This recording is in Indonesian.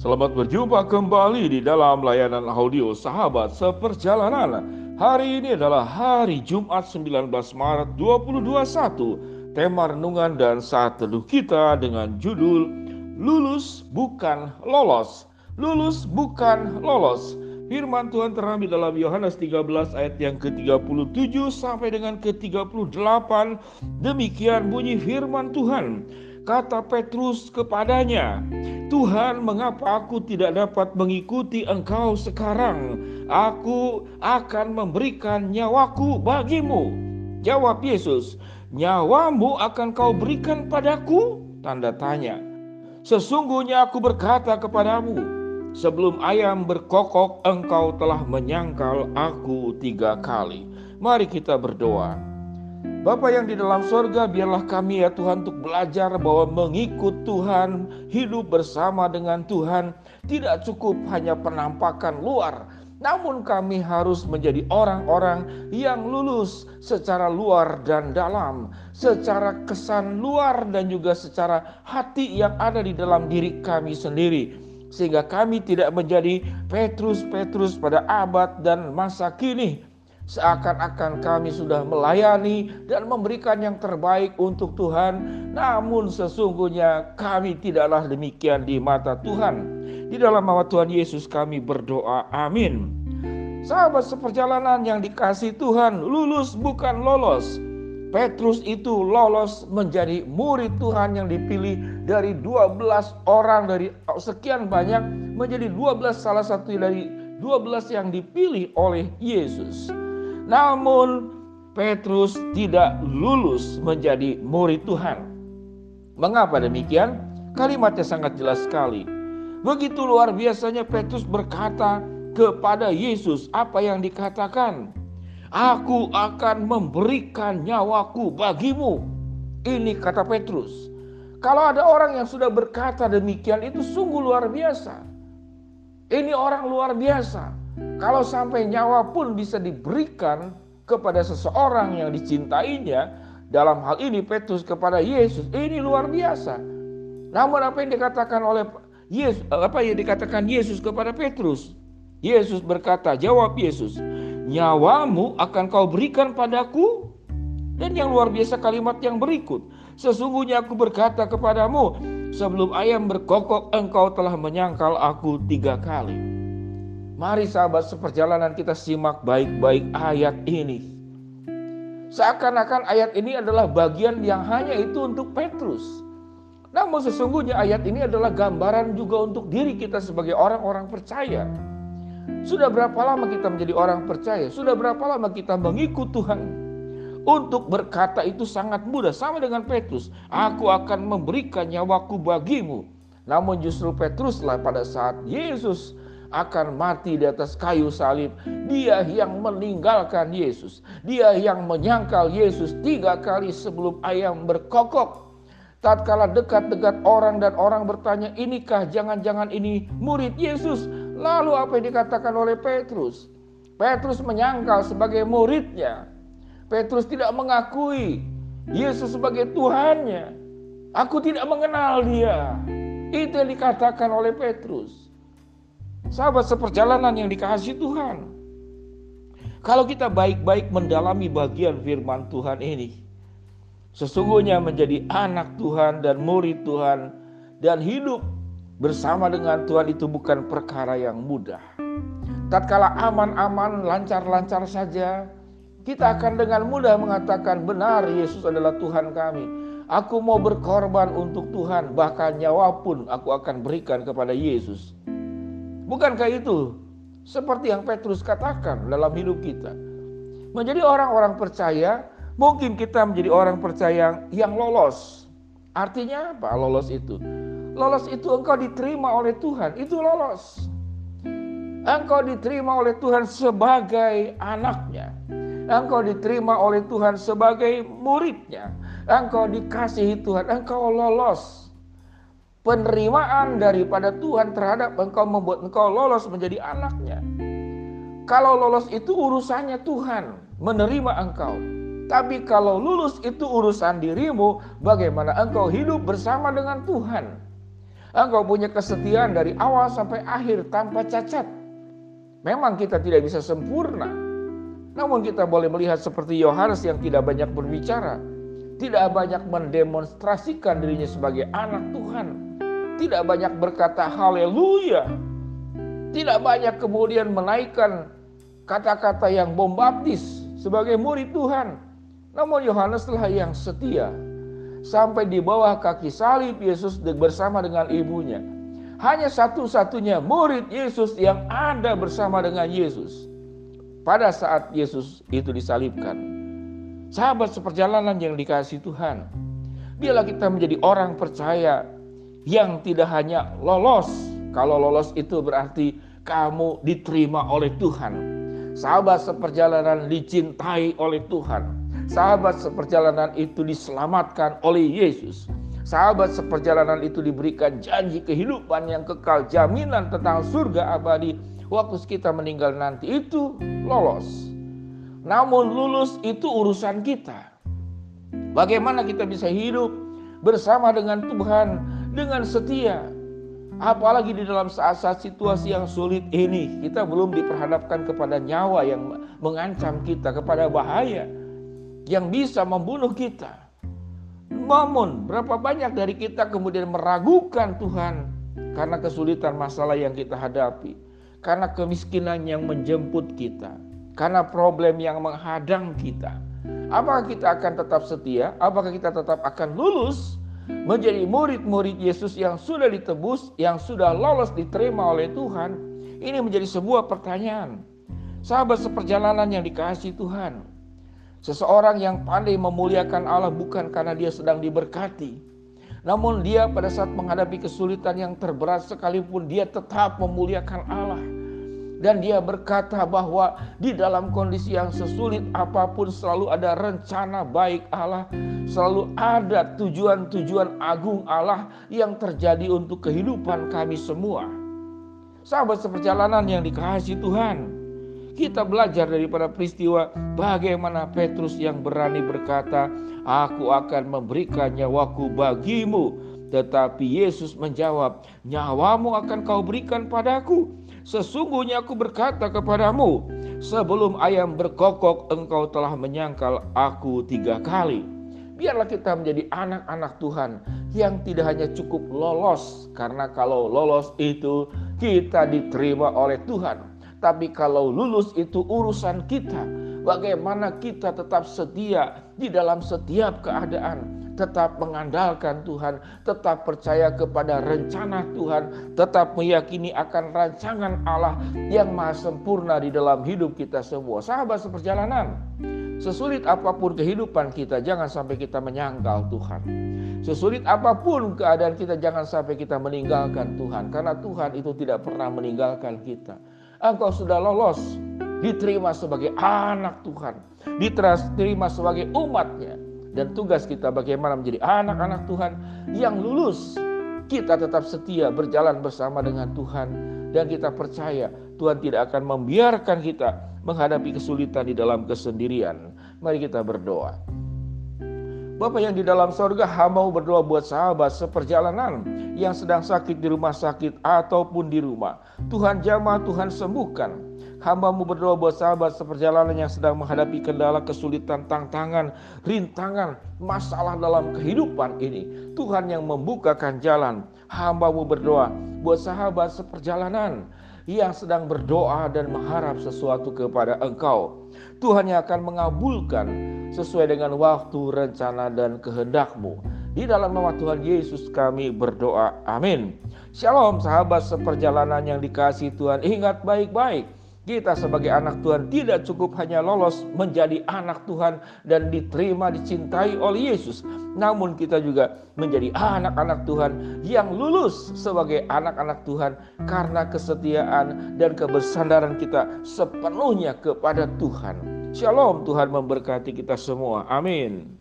Selamat berjumpa kembali di dalam layanan audio Sahabat Seperjalanan. Hari ini adalah hari Jumat 19 Maret 2021. Tema renungan dan saat teduh kita dengan judul Lulus bukan lolos. Lulus bukan lolos. Firman Tuhan terambil dalam Yohanes 13 ayat yang ke-37 sampai dengan ke-38. Demikian bunyi firman Tuhan. Kata Petrus kepadanya, Tuhan, mengapa aku tidak dapat mengikuti Engkau sekarang? Aku akan memberikan nyawaku bagimu. Jawab Yesus, "Nyawamu akan kau berikan padaku?" Tanda tanya. Sesungguhnya aku berkata kepadamu, sebelum ayam berkokok, engkau telah menyangkal aku tiga kali. Mari kita berdoa. Bapa yang di dalam sorga, biarlah kami ya Tuhan untuk belajar bahwa mengikut Tuhan, hidup bersama dengan Tuhan, tidak cukup hanya penampakan luar, namun kami harus menjadi orang-orang yang lulus secara luar dan dalam, secara kesan luar dan juga secara hati yang ada di dalam diri kami sendiri. Sehingga kami tidak menjadi Petrus-Petrus pada abad dan masa kini, Seakan-akan kami sudah melayani dan memberikan yang terbaik untuk Tuhan, namun sesungguhnya kami tidaklah demikian di mata Tuhan. Di dalam nama Tuhan Yesus kami berdoa. Amin. Sahabat seperjalanan yang dikasih Tuhan, lulus bukan lolos. Petrus itu lolos menjadi murid Tuhan yang dipilih dari 12 orang dari sekian banyak menjadi 12 salah satu dari 12 yang dipilih oleh Yesus. Namun Petrus tidak lulus menjadi murid Tuhan. Mengapa demikian? Kalimatnya sangat jelas sekali. Begitu luar biasanya Petrus berkata kepada Yesus apa yang dikatakan. Aku akan memberikan nyawaku bagimu. Ini kata Petrus. Kalau ada orang yang sudah berkata demikian itu sungguh luar biasa. Ini orang luar biasa. Kalau sampai nyawa pun bisa diberikan kepada seseorang yang dicintainya, dalam hal ini Petrus kepada Yesus, ini luar biasa. Namun apa yang dikatakan oleh Yesus, apa yang dikatakan Yesus kepada Petrus? Yesus berkata, jawab Yesus, nyawamu akan kau berikan padaku. Dan yang luar biasa kalimat yang berikut, sesungguhnya aku berkata kepadamu, sebelum ayam berkokok engkau telah menyangkal aku tiga kali. Mari sahabat seperjalanan kita simak baik-baik ayat ini. Seakan-akan ayat ini adalah bagian yang hanya itu untuk Petrus. Namun sesungguhnya ayat ini adalah gambaran juga untuk diri kita sebagai orang-orang percaya. Sudah berapa lama kita menjadi orang percaya? Sudah berapa lama kita mengikut Tuhan? Untuk berkata itu sangat mudah, sama dengan Petrus. Aku akan memberikan nyawaku bagimu. Namun justru Petruslah pada saat Yesus akan mati di atas kayu salib. Dia yang meninggalkan Yesus. Dia yang menyangkal Yesus tiga kali sebelum ayam berkokok. Tatkala dekat-dekat orang dan orang bertanya, inikah jangan-jangan ini murid Yesus? Lalu apa yang dikatakan oleh Petrus? Petrus menyangkal sebagai muridnya. Petrus tidak mengakui Yesus sebagai Tuhannya. Aku tidak mengenal dia. Itu yang dikatakan oleh Petrus. Sahabat seperjalanan yang dikasih Tuhan. Kalau kita baik-baik mendalami bagian firman Tuhan ini, sesungguhnya menjadi anak Tuhan dan murid Tuhan dan hidup bersama dengan Tuhan itu bukan perkara yang mudah. Tatkala aman-aman, lancar-lancar saja, kita akan dengan mudah mengatakan benar Yesus adalah Tuhan kami. Aku mau berkorban untuk Tuhan, bahkan nyawa pun aku akan berikan kepada Yesus. Bukankah itu seperti yang Petrus katakan dalam hidup kita? Menjadi orang-orang percaya, mungkin kita menjadi orang percaya yang lolos. Artinya apa lolos itu? Lolos itu engkau diterima oleh Tuhan, itu lolos. Engkau diterima oleh Tuhan sebagai anaknya. Engkau diterima oleh Tuhan sebagai muridnya. Engkau dikasihi Tuhan, engkau lolos penerimaan daripada Tuhan terhadap engkau membuat engkau lolos menjadi anaknya. Kalau lolos itu urusannya Tuhan menerima engkau. Tapi kalau lulus itu urusan dirimu, bagaimana engkau hidup bersama dengan Tuhan. Engkau punya kesetiaan dari awal sampai akhir tanpa cacat. Memang kita tidak bisa sempurna. Namun kita boleh melihat seperti Yohanes yang tidak banyak berbicara. Tidak banyak mendemonstrasikan dirinya sebagai anak Tuhan. Tidak banyak berkata haleluya. Tidak banyak kemudian menaikkan kata-kata yang bombastis sebagai murid Tuhan. Namun Yohaneslah yang setia sampai di bawah kaki salib Yesus bersama dengan ibunya. Hanya satu-satunya murid Yesus yang ada bersama dengan Yesus pada saat Yesus itu disalibkan. Sahabat seperjalanan yang dikasih Tuhan, biarlah kita menjadi orang percaya yang tidak hanya lolos. Kalau lolos itu berarti kamu diterima oleh Tuhan. Sahabat seperjalanan dicintai oleh Tuhan Sahabat seperjalanan itu diselamatkan oleh Yesus. Sahabat seperjalanan itu diberikan janji kehidupan yang kekal, jaminan tentang surga abadi waktu kita meninggal nanti itu lolos. Namun lulus itu urusan kita. Bagaimana kita bisa hidup bersama dengan Tuhan dengan setia. Apalagi di dalam saat-saat situasi yang sulit ini, kita belum diperhadapkan kepada nyawa yang mengancam kita, kepada bahaya yang bisa membunuh kita. Namun, berapa banyak dari kita kemudian meragukan Tuhan karena kesulitan masalah yang kita hadapi, karena kemiskinan yang menjemput kita, karena problem yang menghadang kita. Apakah kita akan tetap setia? Apakah kita tetap akan lulus menjadi murid-murid Yesus yang sudah ditebus, yang sudah lolos diterima oleh Tuhan? Ini menjadi sebuah pertanyaan. Sahabat seperjalanan yang dikasih Tuhan, Seseorang yang pandai memuliakan Allah bukan karena dia sedang diberkati, namun dia pada saat menghadapi kesulitan yang terberat sekalipun dia tetap memuliakan Allah. Dan dia berkata bahwa di dalam kondisi yang sesulit apa pun selalu ada rencana baik Allah. Selalu ada tujuan-tujuan agung Allah yang terjadi untuk kehidupan kami semua. Sahabat seperjalanan yang dikasihi Tuhan. Kita belajar daripada peristiwa bagaimana Petrus yang berani berkata, "Aku akan memberikan nyawaku bagimu." Tetapi Yesus menjawab, "Nyawamu akan kau berikan padaku. Sesungguhnya aku berkata kepadamu, sebelum ayam berkokok engkau telah menyangkal aku tiga kali." Biarlah kita menjadi anak-anak Tuhan yang tidak hanya cukup lolos, karena kalau lolos itu kita diterima oleh Tuhan tapi kalau lulus itu urusan kita. Bagaimana kita tetap setia di dalam setiap keadaan, tetap mengandalkan Tuhan, tetap percaya kepada rencana Tuhan, tetap meyakini akan rancangan Allah yang maha sempurna di dalam hidup kita semua. Sahabat seperjalanan, sesulit apa pun kehidupan kita, jangan sampai kita menyangkal Tuhan. Sesulit apa pun keadaan kita, jangan sampai kita meninggalkan Tuhan, karena Tuhan itu tidak pernah meninggalkan kita engkau sudah lolos diterima sebagai anak Tuhan, diterima sebagai umatnya. Dan tugas kita bagaimana menjadi anak-anak Tuhan yang lulus. Kita tetap setia berjalan bersama dengan Tuhan. Dan kita percaya Tuhan tidak akan membiarkan kita menghadapi kesulitan di dalam kesendirian. Mari kita berdoa. Bapak yang di dalam sorga hamba berdoa buat sahabat seperjalanan yang sedang sakit di rumah sakit ataupun di rumah. Tuhan jamah, Tuhan sembuhkan. Hamba mau berdoa buat sahabat seperjalanan yang sedang menghadapi kendala, kesulitan, tantangan, rintangan, masalah dalam kehidupan ini. Tuhan yang membukakan jalan. Hamba mau berdoa buat sahabat seperjalanan yang sedang berdoa dan mengharap sesuatu kepada engkau. Tuhan yang akan mengabulkan sesuai dengan waktu, rencana, dan kehendakmu. Di dalam nama Tuhan Yesus kami berdoa. Amin. Shalom sahabat seperjalanan yang dikasih Tuhan. Ingat baik-baik. Kita sebagai anak Tuhan tidak cukup hanya lolos menjadi anak Tuhan dan diterima dicintai oleh Yesus. Namun kita juga menjadi anak-anak Tuhan yang lulus sebagai anak-anak Tuhan karena kesetiaan dan kebersandaran kita sepenuhnya kepada Tuhan. Shalom Tuhan memberkati kita semua. Amin.